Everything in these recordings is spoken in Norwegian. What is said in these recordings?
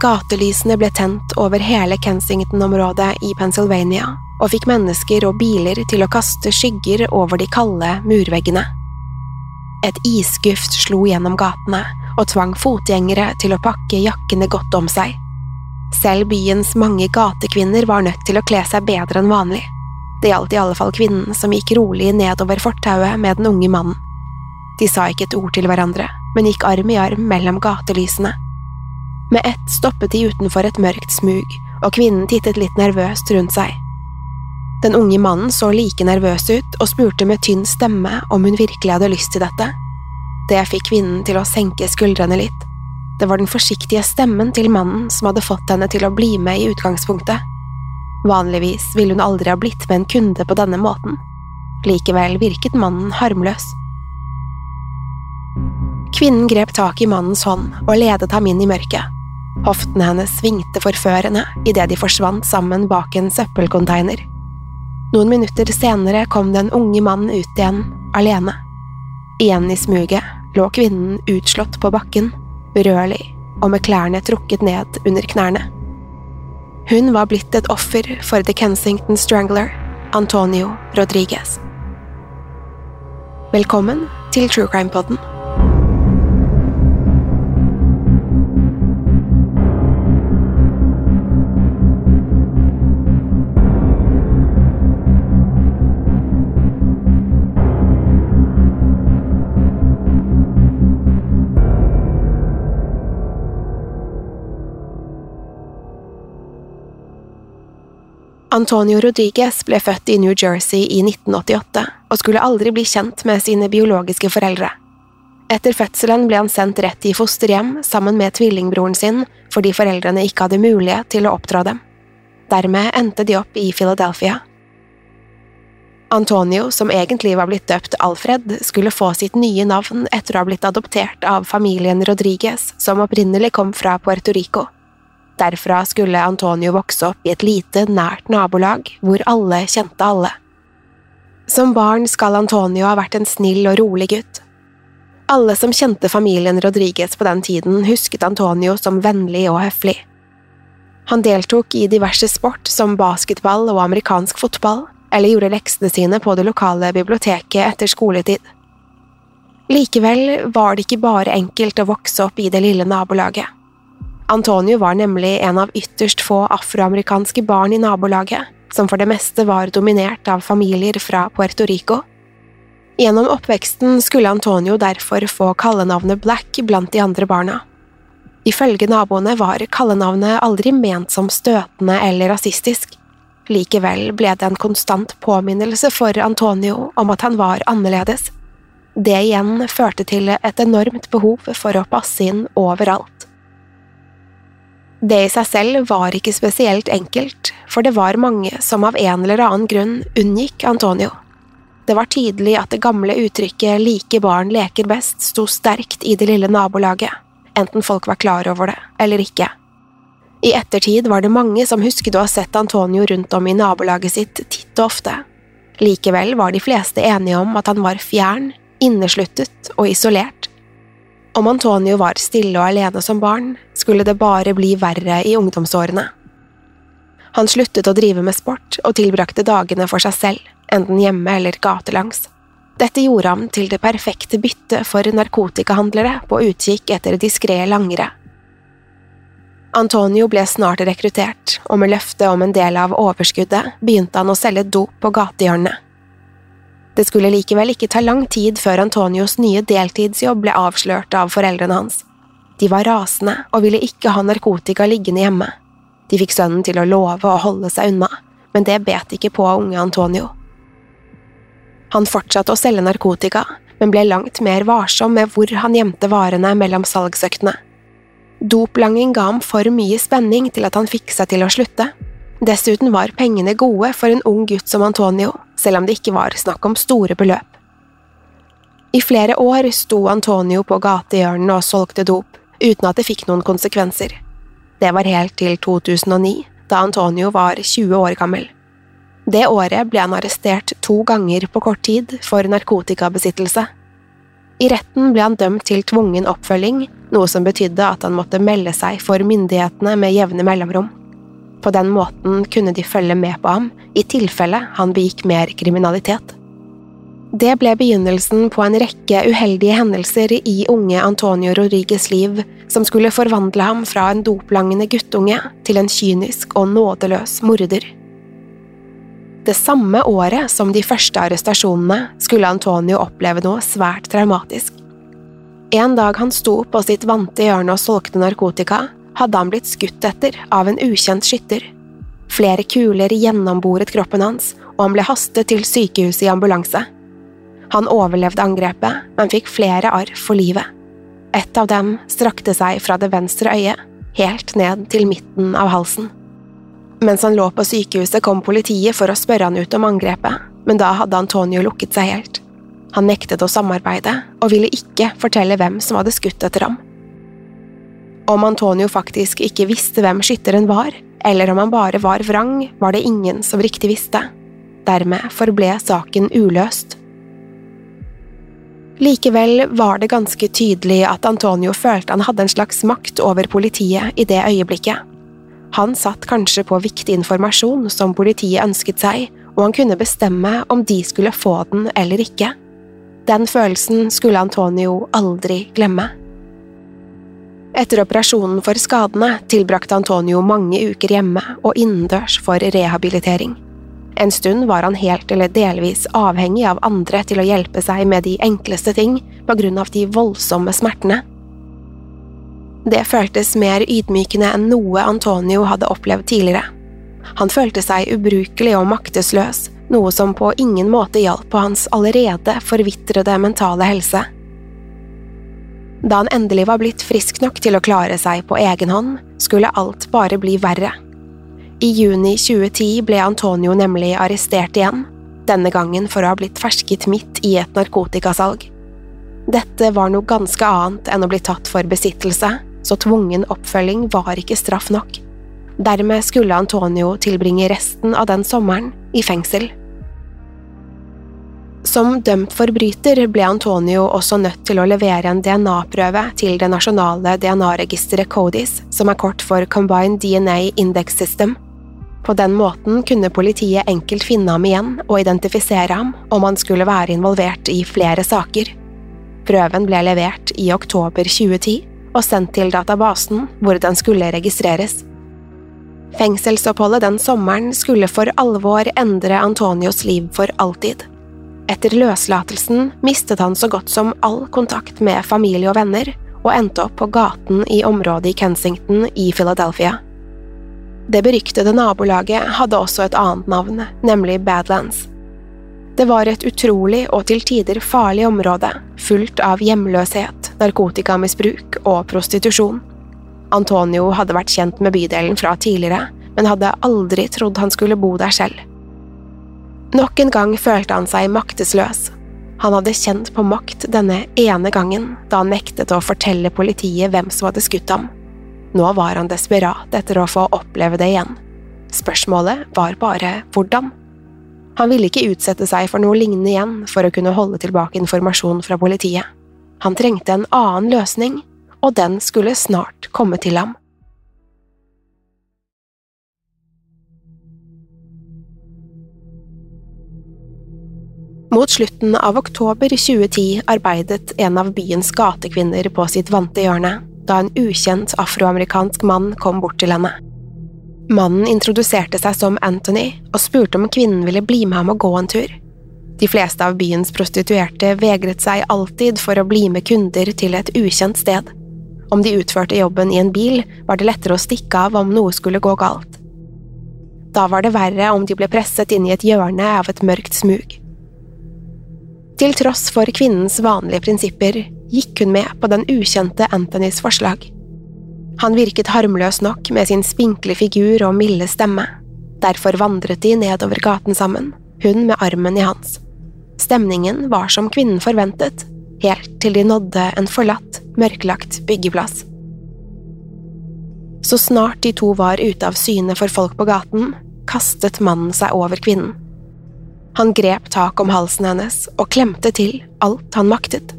Gatelysene ble tent over hele Kensington-området i Pennsylvania og fikk mennesker og biler til å kaste skygger over de kalde murveggene. Et isguft slo gjennom gatene og tvang fotgjengere til å pakke jakkene godt om seg. Selv byens mange gatekvinner var nødt til å kle seg bedre enn vanlig. Det gjaldt i alle fall kvinnen som gikk rolig nedover fortauet med den unge mannen. De sa ikke et ord til hverandre, men gikk arm i arm mellom gatelysene. Med ett stoppet de utenfor et mørkt smug, og kvinnen tittet litt nervøst rundt seg. Den unge mannen så like nervøs ut og spurte med tynn stemme om hun virkelig hadde lyst til dette. Det fikk kvinnen til å senke skuldrene litt. Det var den forsiktige stemmen til mannen som hadde fått henne til å bli med i utgangspunktet. Vanligvis ville hun aldri ha blitt med en kunde på denne måten. Likevel virket mannen harmløs. Kvinnen grep tak i mannens hånd og ledet ham inn i mørket. Hoftene hennes svingte forførende idet de forsvant sammen bak en søppelcontainer. Noen minutter senere kom den unge mannen ut igjen, alene. Igjen i smuget lå kvinnen utslått på bakken, urørlig og med klærne trukket ned under knærne. Hun var blitt et offer for The Kensington Strangler, Antonio Rodriguez. Velkommen til True Crime Podden. Antonio Rodriguez ble født i New Jersey i 1988 og skulle aldri bli kjent med sine biologiske foreldre. Etter fødselen ble han sendt rett i fosterhjem sammen med tvillingbroren sin fordi foreldrene ikke hadde mulighet til å oppdra dem. Dermed endte de opp i Philadelphia. Antonio, som egentlig var blitt døpt Alfred, skulle få sitt nye navn etter å ha blitt adoptert av familien Rodriguez, som opprinnelig kom fra Puerto Rico. Derfra skulle Antonio vokse opp i et lite, nært nabolag hvor alle kjente alle. Som barn skal Antonio ha vært en snill og rolig gutt. Alle som kjente familien Rodriguez på den tiden, husket Antonio som vennlig og høflig. Han deltok i diverse sport som basketball og amerikansk fotball, eller gjorde leksene sine på det lokale biblioteket etter skoletid. Likevel var det ikke bare enkelt å vokse opp i det lille nabolaget. Antonio var nemlig en av ytterst få afroamerikanske barn i nabolaget, som for det meste var dominert av familier fra Puerto Rico. Gjennom oppveksten skulle Antonio derfor få kallenavnet Black blant de andre barna. Ifølge naboene var kallenavnet aldri ment som støtende eller rasistisk. Likevel ble det en konstant påminnelse for Antonio om at han var annerledes. Det igjen førte til et enormt behov for å passe inn overalt. Det i seg selv var ikke spesielt enkelt, for det var mange som av en eller annen grunn unngikk Antonio. Det var tydelig at det gamle uttrykket like barn leker best sto sterkt i det lille nabolaget, enten folk var klar over det eller ikke. I ettertid var det mange som husket å ha sett Antonio rundt om i nabolaget sitt titt og ofte. Likevel var de fleste enige om at han var fjern, innesluttet og isolert. Om Antonio var stille og alene som barn, skulle det bare bli verre i ungdomsårene. Han sluttet å drive med sport og tilbrakte dagene for seg selv, enten hjemme eller gatelangs. Dette gjorde ham til det perfekte byttet for narkotikahandlere på utkikk etter diskré langere. Antonio ble snart rekruttert, og med løftet om en del av overskuddet begynte han å selge dop på gatehjørnet. Det skulle likevel ikke ta lang tid før Antonios nye deltidsjobb ble avslørt av foreldrene hans. De var rasende og ville ikke ha narkotika liggende hjemme. De fikk sønnen til å love å holde seg unna, men det bet ikke på unge Antonio. Han fortsatte å selge narkotika, men ble langt mer varsom med hvor han gjemte varene mellom salgsøktene. Doplanging ga ham for mye spenning til at han fikk seg til å slutte. Dessuten var pengene gode for en ung gutt som Antonio, selv om det ikke var snakk om store beløp. I flere år sto Antonio på gatehjørnene og solgte dop, uten at det fikk noen konsekvenser. Det var helt til 2009, da Antonio var 20 år gammel. Det året ble han arrestert to ganger på kort tid for narkotikabesittelse. I retten ble han dømt til tvungen oppfølging, noe som betydde at han måtte melde seg for myndighetene med jevne mellomrom. På den måten kunne de følge med på ham i tilfelle han begikk mer kriminalitet. Det ble begynnelsen på en rekke uheldige hendelser i unge Antonio Rodriguez liv som skulle forvandle ham fra en doplangende guttunge til en kynisk og nådeløs morder. Det samme året som de første arrestasjonene skulle Antonio oppleve noe svært traumatisk. En dag han sto på sitt vante hjørne og solgte narkotika, hadde han blitt skutt etter av en ukjent skytter. Flere kuler gjennomboret kroppen hans, og han ble hastet til sykehuset i ambulanse. Han overlevde angrepet, men fikk flere arr for livet. Et av dem strakte seg fra det venstre øyet, helt ned til midten av halsen. Mens han lå på sykehuset kom politiet for å spørre han ut om angrepet, men da hadde Antonio lukket seg helt. Han nektet å samarbeide, og ville ikke fortelle hvem som hadde skutt etter ham. Om Antonio faktisk ikke visste hvem skytteren var, eller om han bare var vrang, var det ingen som riktig visste. Dermed forble saken uløst. Likevel var det ganske tydelig at Antonio følte han hadde en slags makt over politiet i det øyeblikket. Han satt kanskje på viktig informasjon som politiet ønsket seg, og han kunne bestemme om de skulle få den eller ikke. Den følelsen skulle Antonio aldri glemme. Etter operasjonen for skadene tilbrakte Antonio mange uker hjemme og innendørs for rehabilitering. En stund var han helt eller delvis avhengig av andre til å hjelpe seg med de enkleste ting på grunn av de voldsomme smertene. Det føltes mer ydmykende enn noe Antonio hadde opplevd tidligere. Han følte seg ubrukelig og maktesløs, noe som på ingen måte hjalp på hans allerede forvitrede mentale helse. Da han endelig var blitt frisk nok til å klare seg på egen hånd, skulle alt bare bli verre. I juni 2010 ble Antonio nemlig arrestert igjen, denne gangen for å ha blitt fersket midt i et narkotikasalg. Dette var noe ganske annet enn å bli tatt for besittelse, så tvungen oppfølging var ikke straff nok. Dermed skulle Antonio tilbringe resten av den sommeren i fengsel. Som dømt forbryter ble Antonio også nødt til å levere en DNA-prøve til det nasjonale DNA-registeret CODIS, som er kort for Combined DNA Index System. På den måten kunne politiet enkelt finne ham igjen og identifisere ham om han skulle være involvert i flere saker. Prøven ble levert i oktober 2010 og sendt til databasen hvor den skulle registreres. Fengselsoppholdet den sommeren skulle for alvor endre Antonios liv for alltid. Etter løslatelsen mistet han så godt som all kontakt med familie og venner, og endte opp på gaten i området i Kensington i Philadelphia. Det beryktede nabolaget hadde også et annet navn, nemlig Badlands. Det var et utrolig og til tider farlig område, fullt av hjemløshet, narkotikamisbruk og prostitusjon. Antonio hadde vært kjent med bydelen fra tidligere, men hadde aldri trodd han skulle bo der selv. Nok en gang følte han seg maktesløs. Han hadde kjent på makt denne ene gangen da han nektet å fortelle politiet hvem som hadde skutt ham. Nå var han desperat etter å få oppleve det igjen. Spørsmålet var bare hvordan. Han ville ikke utsette seg for noe lignende igjen for å kunne holde tilbake informasjon fra politiet. Han trengte en annen løsning, og den skulle snart komme til ham. Mot slutten av oktober 2010 arbeidet en av byens gatekvinner på sitt vante hjørne, da en ukjent afroamerikansk mann kom bort til henne. Mannen introduserte seg som Anthony og spurte om kvinnen ville bli med ham og gå en tur. De fleste av byens prostituerte vegret seg alltid for å bli med kunder til et ukjent sted. Om de utførte jobben i en bil, var det lettere å stikke av om noe skulle gå galt. Da var det verre om de ble presset inn i et hjørne av et mørkt smug. Til tross for kvinnens vanlige prinsipper gikk hun med på den ukjente Anthonys forslag. Han virket harmløs nok med sin spinkle figur og milde stemme. Derfor vandret de nedover gaten sammen, hun med armen i hans. Stemningen var som kvinnen forventet, helt til de nådde en forlatt, mørklagt byggeplass. Så snart de to var ute av syne for folk på gaten, kastet mannen seg over kvinnen. Han grep tak om halsen hennes og klemte til alt han maktet.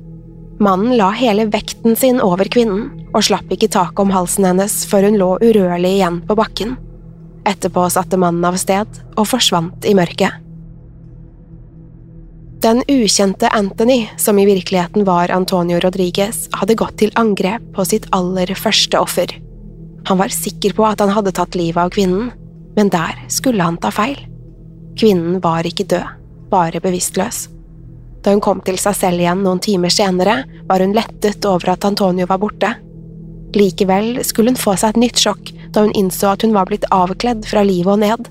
Mannen la hele vekten sin over kvinnen og slapp ikke taket om halsen hennes før hun lå urørlig igjen på bakken. Etterpå satte mannen av sted og forsvant i mørket. Den ukjente Anthony, som i virkeligheten var Antonio Rodriguez, hadde gått til angrep på sitt aller første offer. Han var sikker på at han hadde tatt livet av kvinnen, men der skulle han ta feil. Kvinnen var ikke død, bare bevisstløs. Da hun kom til seg selv igjen noen timer senere, var hun lettet over at Antonio var borte. Likevel skulle hun få seg et nytt sjokk da hun innså at hun var blitt avkledd fra livet og ned.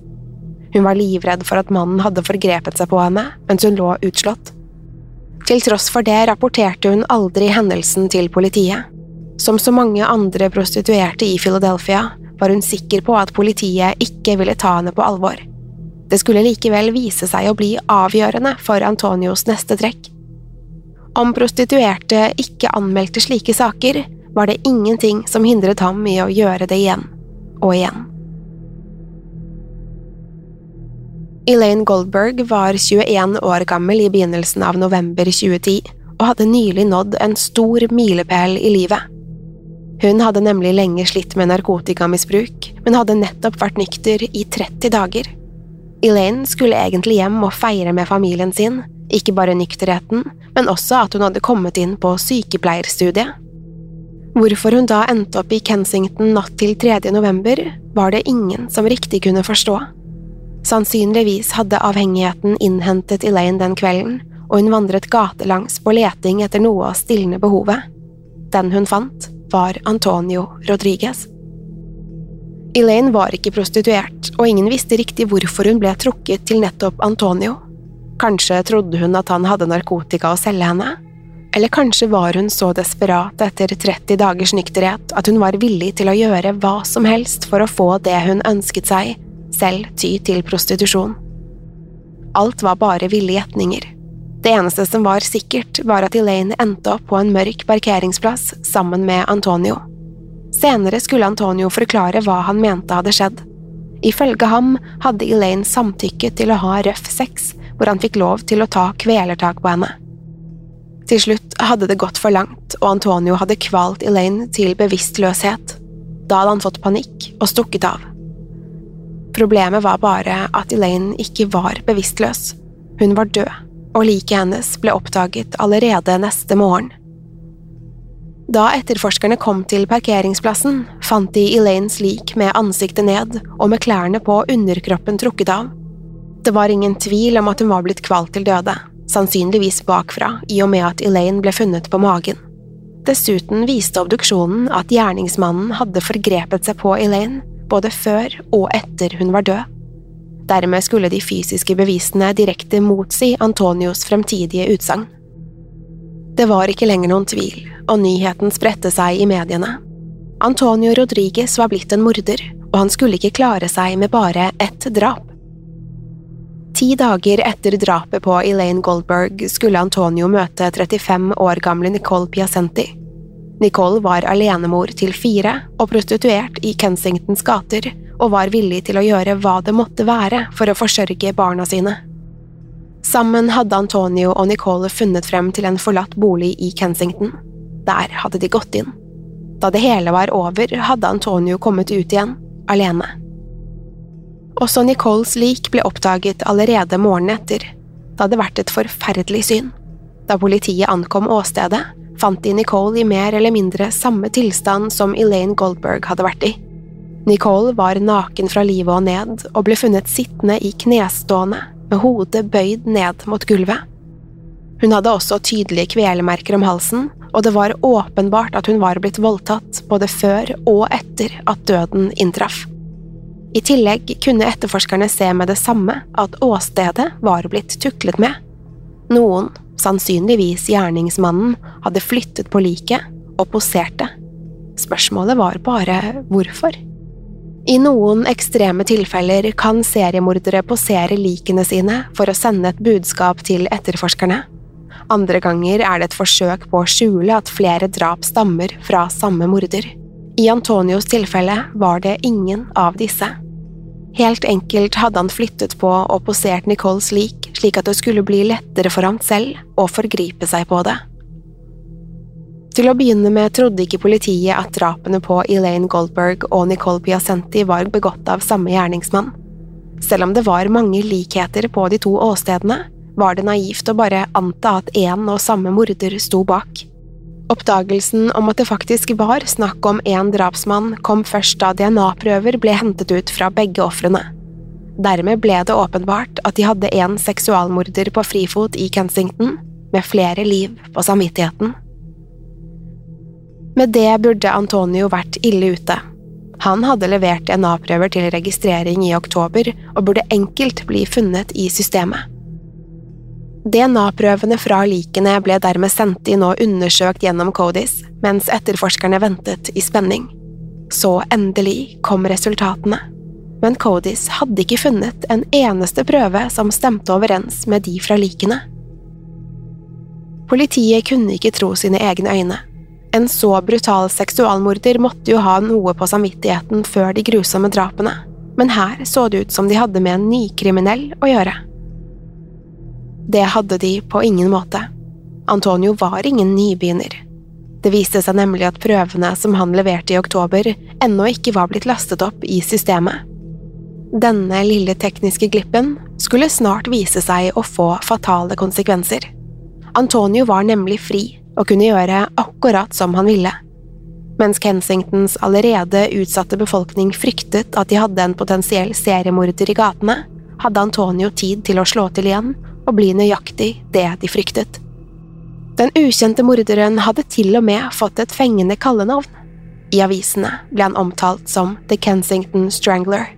Hun var livredd for at mannen hadde forgrepet seg på henne mens hun lå utslått. Til tross for det rapporterte hun aldri hendelsen til politiet. Som så mange andre prostituerte i Philadelphia var hun sikker på at politiet ikke ville ta henne på alvor. Det skulle likevel vise seg å bli avgjørende for Antonios neste trekk. Om prostituerte ikke anmeldte slike saker, var det ingenting som hindret ham i å gjøre det igjen og igjen. Elaine Goldberg var 21 år gammel i begynnelsen av november 2010 og hadde nylig nådd en stor milepæl i livet. Hun hadde nemlig lenge slitt med narkotikamisbruk, men hadde nettopp vært nykter i 30 dager. Elaine skulle egentlig hjem og feire med familien sin, ikke bare nykterheten, men også at hun hadde kommet inn på sykepleierstudiet. Hvorfor hun da endte opp i Kensington natt til 3. november, var det ingen som riktig kunne forstå. Sannsynligvis hadde avhengigheten innhentet Elaine den kvelden, og hun vandret gatelangs på leting etter noe å stilne behovet. Den hun fant, var Antonio Rodriguez. Elaine var ikke prostituert, og ingen visste riktig hvorfor hun ble trukket til nettopp Antonio. Kanskje trodde hun at han hadde narkotika å selge henne? Eller kanskje var hun så desperat etter 30 dagers nykterhet at hun var villig til å gjøre hva som helst for å få det hun ønsket seg, selv ty til prostitusjon. Alt var bare ville gjetninger. Det eneste som var sikkert, var at Elaine endte opp på en mørk parkeringsplass sammen med Antonio. Senere skulle Antonio forklare hva han mente hadde skjedd. Ifølge ham hadde Elaine samtykket til å ha røff sex, hvor han fikk lov til å ta kvelertak på henne. Til slutt hadde det gått for langt, og Antonio hadde kvalt Elaine til bevisstløshet. Da hadde han fått panikk og stukket av. Problemet var bare at Elaine ikke var bevisstløs. Hun var død, og liket hennes ble oppdaget allerede neste morgen. Da etterforskerne kom til parkeringsplassen, fant de Elaines lik med ansiktet ned og med klærne på underkroppen trukket av. Det var ingen tvil om at hun var blitt kvalt til døde, sannsynligvis bakfra i og med at Elaine ble funnet på magen. Dessuten viste obduksjonen at gjerningsmannen hadde forgrepet seg på Elaine både før og etter hun var død. Dermed skulle de fysiske bevisene direkte motsi Antonios fremtidige utsagn. Det var ikke lenger noen tvil, og nyheten spredte seg i mediene. Antonio Rodriguez var blitt en morder, og han skulle ikke klare seg med bare ett drap. Ti dager etter drapet på Elaine Goldberg skulle Antonio møte 35 år gamle Nicole Piacenti. Nicole var alenemor til fire og prostituert i Kensingtons gater, og var villig til å gjøre hva det måtte være for å forsørge barna sine. Sammen hadde Antonio og Nicole funnet frem til en forlatt bolig i Kensington. Der hadde de gått inn. Da det hele var over, hadde Antonio kommet ut igjen, alene. Også Nicoles lik ble oppdaget allerede morgenen etter. Det hadde vært et forferdelig syn. Da politiet ankom åstedet, fant de Nicole i mer eller mindre samme tilstand som Elaine Goldberg hadde vært i. Nicole var naken fra livet og ned, og ble funnet sittende i knestående, med hodet bøyd ned mot gulvet. Hun hadde også tydelige kvelemerker om halsen, og det var åpenbart at hun var blitt voldtatt både før og etter at døden inntraff. I tillegg kunne etterforskerne se med det samme at åstedet var blitt tuklet med. Noen, sannsynligvis gjerningsmannen, hadde flyttet på liket og poserte. Spørsmålet var bare hvorfor. I noen ekstreme tilfeller kan seriemordere posere likene sine for å sende et budskap til etterforskerne. Andre ganger er det et forsøk på å skjule at flere drap stammer fra samme morder. I Antonios tilfelle var det ingen av disse. Helt enkelt hadde han flyttet på og posert Nicoles lik slik at det skulle bli lettere for ham selv å forgripe seg på det. Til å begynne med trodde ikke politiet at drapene på Elaine Goldberg og Nicole Piacenti var begått av samme gjerningsmann. Selv om det var mange likheter på de to åstedene, var det naivt å bare anta at én og samme morder sto bak. Oppdagelsen om at det faktisk var snakk om én drapsmann, kom først da DNA-prøver ble hentet ut fra begge ofrene. Dermed ble det åpenbart at de hadde en seksualmorder på frifot i Kensington, med flere liv på samvittigheten. Med det burde Antonio vært ille ute. Han hadde levert DNA-prøver til registrering i oktober og burde enkelt bli funnet i systemet. DNA-prøvene fra likene ble dermed sendt inn og undersøkt gjennom Codis, mens etterforskerne ventet i spenning. Så endelig kom resultatene. Men Codis hadde ikke funnet en eneste prøve som stemte overens med de fra likene. Politiet kunne ikke tro sine egne øyne. En så brutal seksualmorder måtte jo ha noe på samvittigheten før de grusomme drapene, men her så det ut som de hadde med en nykriminell å gjøre. Det hadde de på ingen måte. Antonio var ingen nybegynner. Det viste seg nemlig at prøvene som han leverte i oktober, ennå ikke var blitt lastet opp i systemet. Denne lille tekniske glippen skulle snart vise seg å få fatale konsekvenser. Antonio var nemlig fri og kunne gjøre akkurat som han ville. Mens Kensingtons allerede utsatte befolkning fryktet at de hadde en potensiell seriemorder i gatene, hadde Antonio tid til å slå til igjen og bli nøyaktig det de fryktet. Den ukjente morderen hadde til og med fått et fengende kallenavn. I avisene ble han omtalt som The Kensington Strangler.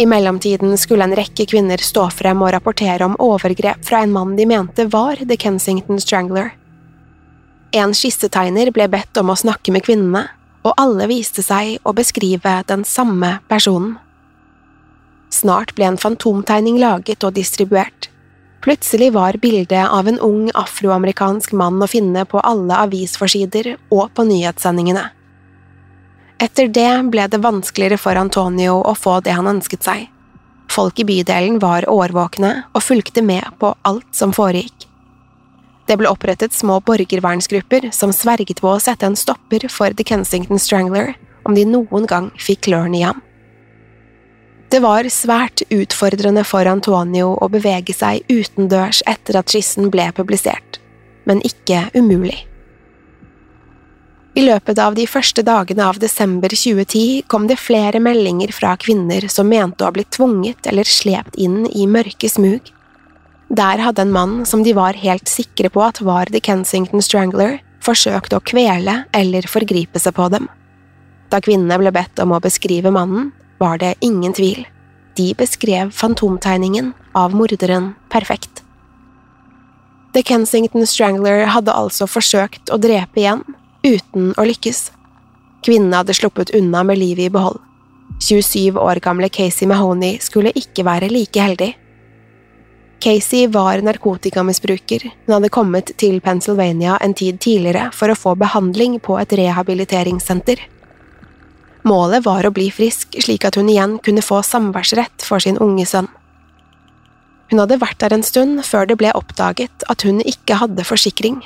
I mellomtiden skulle en rekke kvinner stå frem og rapportere om overgrep fra en mann de mente var The Kensington Strangler. En skissetegner ble bedt om å snakke med kvinnene, og alle viste seg å beskrive den samme personen. Snart ble en fantomtegning laget og distribuert. Plutselig var bildet av en ung afroamerikansk mann å finne på alle avisforsider og på nyhetssendingene. Etter det ble det vanskeligere for Antonio å få det han ønsket seg. Folk i bydelen var årvåkne og fulgte med på alt som foregikk. Det ble opprettet små borgervernsgrupper som sverget på å sette en stopper for The Kensington Strangler om de noen gang fikk klørne i ham. Det var svært utfordrende for Antonio å bevege seg utendørs etter at skissen ble publisert, men ikke umulig. I løpet av de første dagene av desember 2010 kom det flere meldinger fra kvinner som mente å ha blitt tvunget eller slept inn i mørke smug. Der hadde en mann som de var helt sikre på at var The Kensington Strangler, forsøkt å kvele eller forgripe seg på dem. Da kvinnene ble bedt om å beskrive mannen, var det ingen tvil. De beskrev fantomtegningen av morderen perfekt. The Kensington Strangler hadde altså forsøkt å drepe igjen, uten å lykkes. Kvinnene hadde sluppet unna med livet i behold. 27 år gamle Casey Mahoney skulle ikke være like heldig. Casey var narkotikamisbruker, hun hadde kommet til Pennsylvania en tid tidligere for å få behandling på et rehabiliteringssenter. Målet var å bli frisk slik at hun igjen kunne få samværsrett for sin unge sønn. Hun hadde vært der en stund før det ble oppdaget at hun ikke hadde forsikring.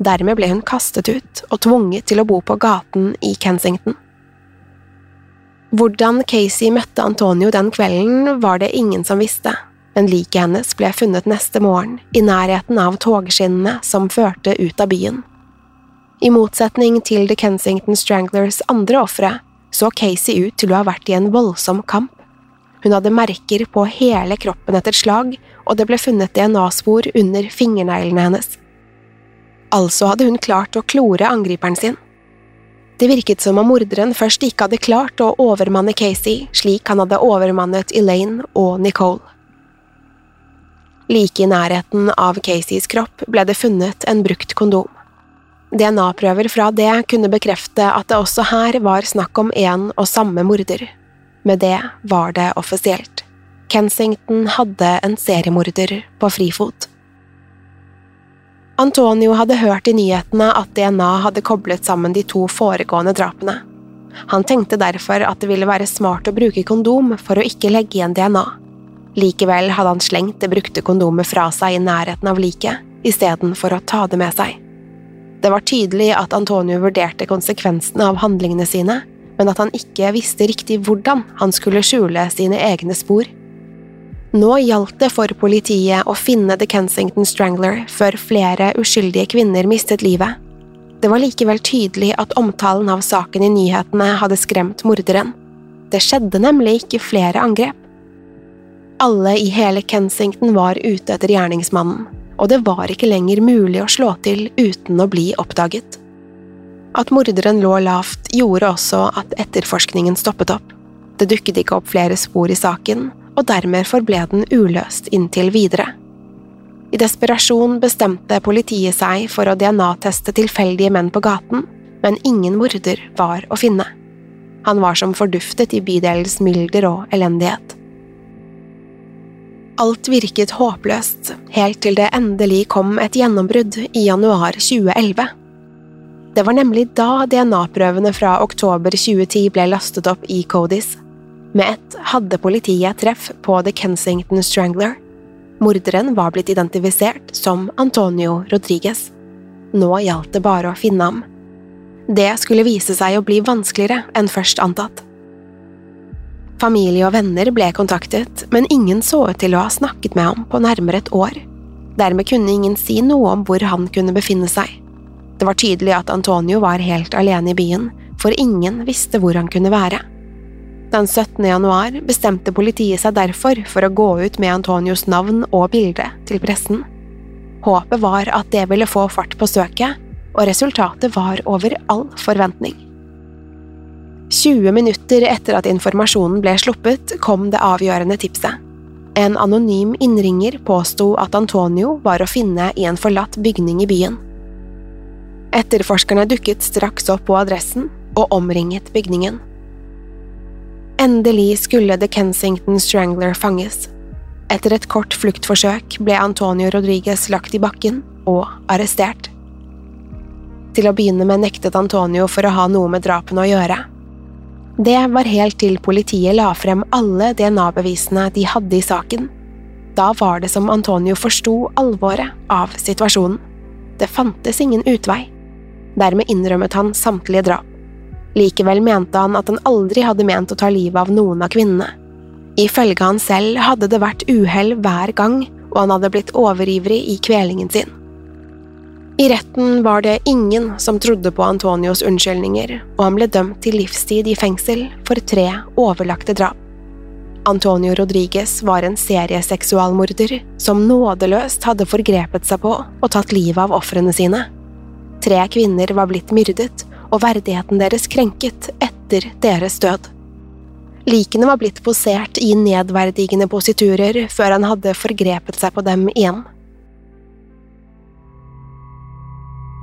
Dermed ble hun kastet ut og tvunget til å bo på gaten i Kensington. Hvordan Casey møtte Antonio den kvelden, var det ingen som visste, men liket hennes ble funnet neste morgen i nærheten av togskinnene som førte ut av byen. I motsetning til The Kensington Stranglers andre ofre så Casey ut til å ha vært i en voldsom kamp. Hun hadde merker på hele kroppen etter slag, og det ble funnet DNA-spor under fingerneglene hennes. Altså hadde hun klart å klore angriperen sin. Det virket som om morderen først ikke hadde klart å overmanne Casey slik han hadde overmannet Elaine og Nicole. Like i nærheten av Caseys kropp ble det funnet en brukt kondom. DNA-prøver fra det kunne bekrefte at det også her var snakk om en og samme morder. Med det var det offisielt. Kensington hadde en seriemorder på frifot. Antonio hadde hørt i nyhetene at DNA hadde koblet sammen de to foregående drapene. Han tenkte derfor at det ville være smart å bruke kondom for å ikke legge igjen DNA. Likevel hadde han slengt det brukte kondomet fra seg i nærheten av liket, istedenfor å ta det med seg. Det var tydelig at Antonio vurderte konsekvensene av handlingene sine, men at han ikke visste riktig hvordan han skulle skjule sine egne spor. Nå gjaldt det for politiet å finne The Kensington Strangler før flere uskyldige kvinner mistet livet. Det var likevel tydelig at omtalen av saken i nyhetene hadde skremt morderen. Det skjedde nemlig ikke flere angrep. Alle i hele Kensington var ute etter gjerningsmannen, og det var ikke lenger mulig å slå til uten å bli oppdaget. At morderen lå lavt, gjorde også at etterforskningen stoppet opp. Det dukket ikke opp flere spor i saken, og dermed forble den uløst inntil videre. I desperasjon bestemte politiet seg for å DNA-teste tilfeldige menn på gaten, men ingen morder var å finne. Han var som forduftet i bydelens mylder og elendighet. Alt virket håpløst, helt til det endelig kom et gjennombrudd i januar 2011. Det var nemlig da DNA-prøvene fra oktober 2010 ble lastet opp i Codis. Med ett hadde politiet treff på The Kensington Strangler. Morderen var blitt identifisert som Antonio Rodriguez. Nå gjaldt det bare å finne ham. Det skulle vise seg å bli vanskeligere enn først antatt. Familie og venner ble kontaktet, men ingen så ut til å ha snakket med ham på nærmere et år. Dermed kunne ingen si noe om hvor han kunne befinne seg. Det var tydelig at Antonio var helt alene i byen, for ingen visste hvor han kunne være. Den 17. januar bestemte politiet seg derfor for å gå ut med Antonios navn og bilde til pressen. Håpet var at det ville få fart på søket, og resultatet var over all forventning. 20 minutter etter at informasjonen ble sluppet, kom det avgjørende tipset. En anonym innringer påsto at Antonio var å finne i en forlatt bygning i byen. Etterforskerne dukket straks opp på adressen og omringet bygningen. Endelig skulle The Kensington Strangler fanges. Etter et kort fluktforsøk ble Antonio Rodriguez lagt i bakken og arrestert. Til å begynne med nektet Antonio for å ha noe med drapene å gjøre. Det var helt til politiet la frem alle DNA-bevisene de hadde i saken. Da var det som Antonio forsto alvoret av situasjonen. Det fantes ingen utvei. Dermed innrømmet han samtlige drap. Likevel mente han at han aldri hadde ment å ta livet av noen av kvinnene. Ifølge han selv hadde det vært uhell hver gang, og han hadde blitt overivrig i kvelingen sin. I retten var det ingen som trodde på Antonios unnskyldninger, og han ble dømt til livstid i fengsel for tre overlagte drap. Antonio Rodriguez var en serieseksualmorder som nådeløst hadde forgrepet seg på og tatt livet av ofrene sine. Tre kvinner var blitt myrdet, og verdigheten deres krenket etter deres død. Likene var blitt posert i nedverdigende positurer før han hadde forgrepet seg på dem igjen.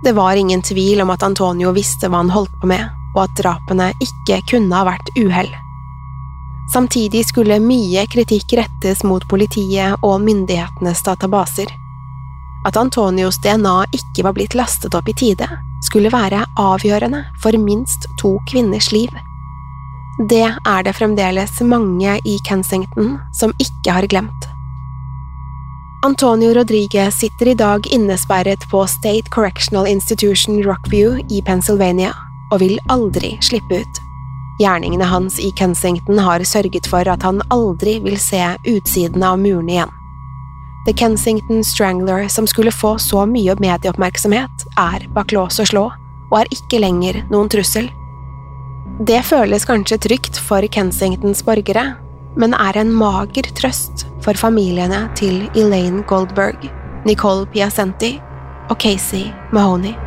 Det var ingen tvil om at Antonio visste hva han holdt på med, og at drapene ikke kunne ha vært uhell. Samtidig skulle mye kritikk rettes mot politiet og myndighetenes databaser. At Antonios DNA ikke var blitt lastet opp i tide, skulle være avgjørende for minst to kvinners liv. Det er det fremdeles mange i Kensington som ikke har glemt. Antonio Rodriguez sitter i dag innesperret på State Correctional Institution Rockview i Pennsylvania og vil aldri slippe ut. Gjerningene hans i Kensington har sørget for at han aldri vil se utsiden av murene igjen. The Kensington Strangler, som skulle få så mye medieoppmerksomhet, er bak lås og slå, og er ikke lenger noen trussel. Det føles kanskje trygt for Kensingtons borgere, men er en mager trøst for familiene til Elaine Goldberg, Nicole Piacenti og Casey Mahoney.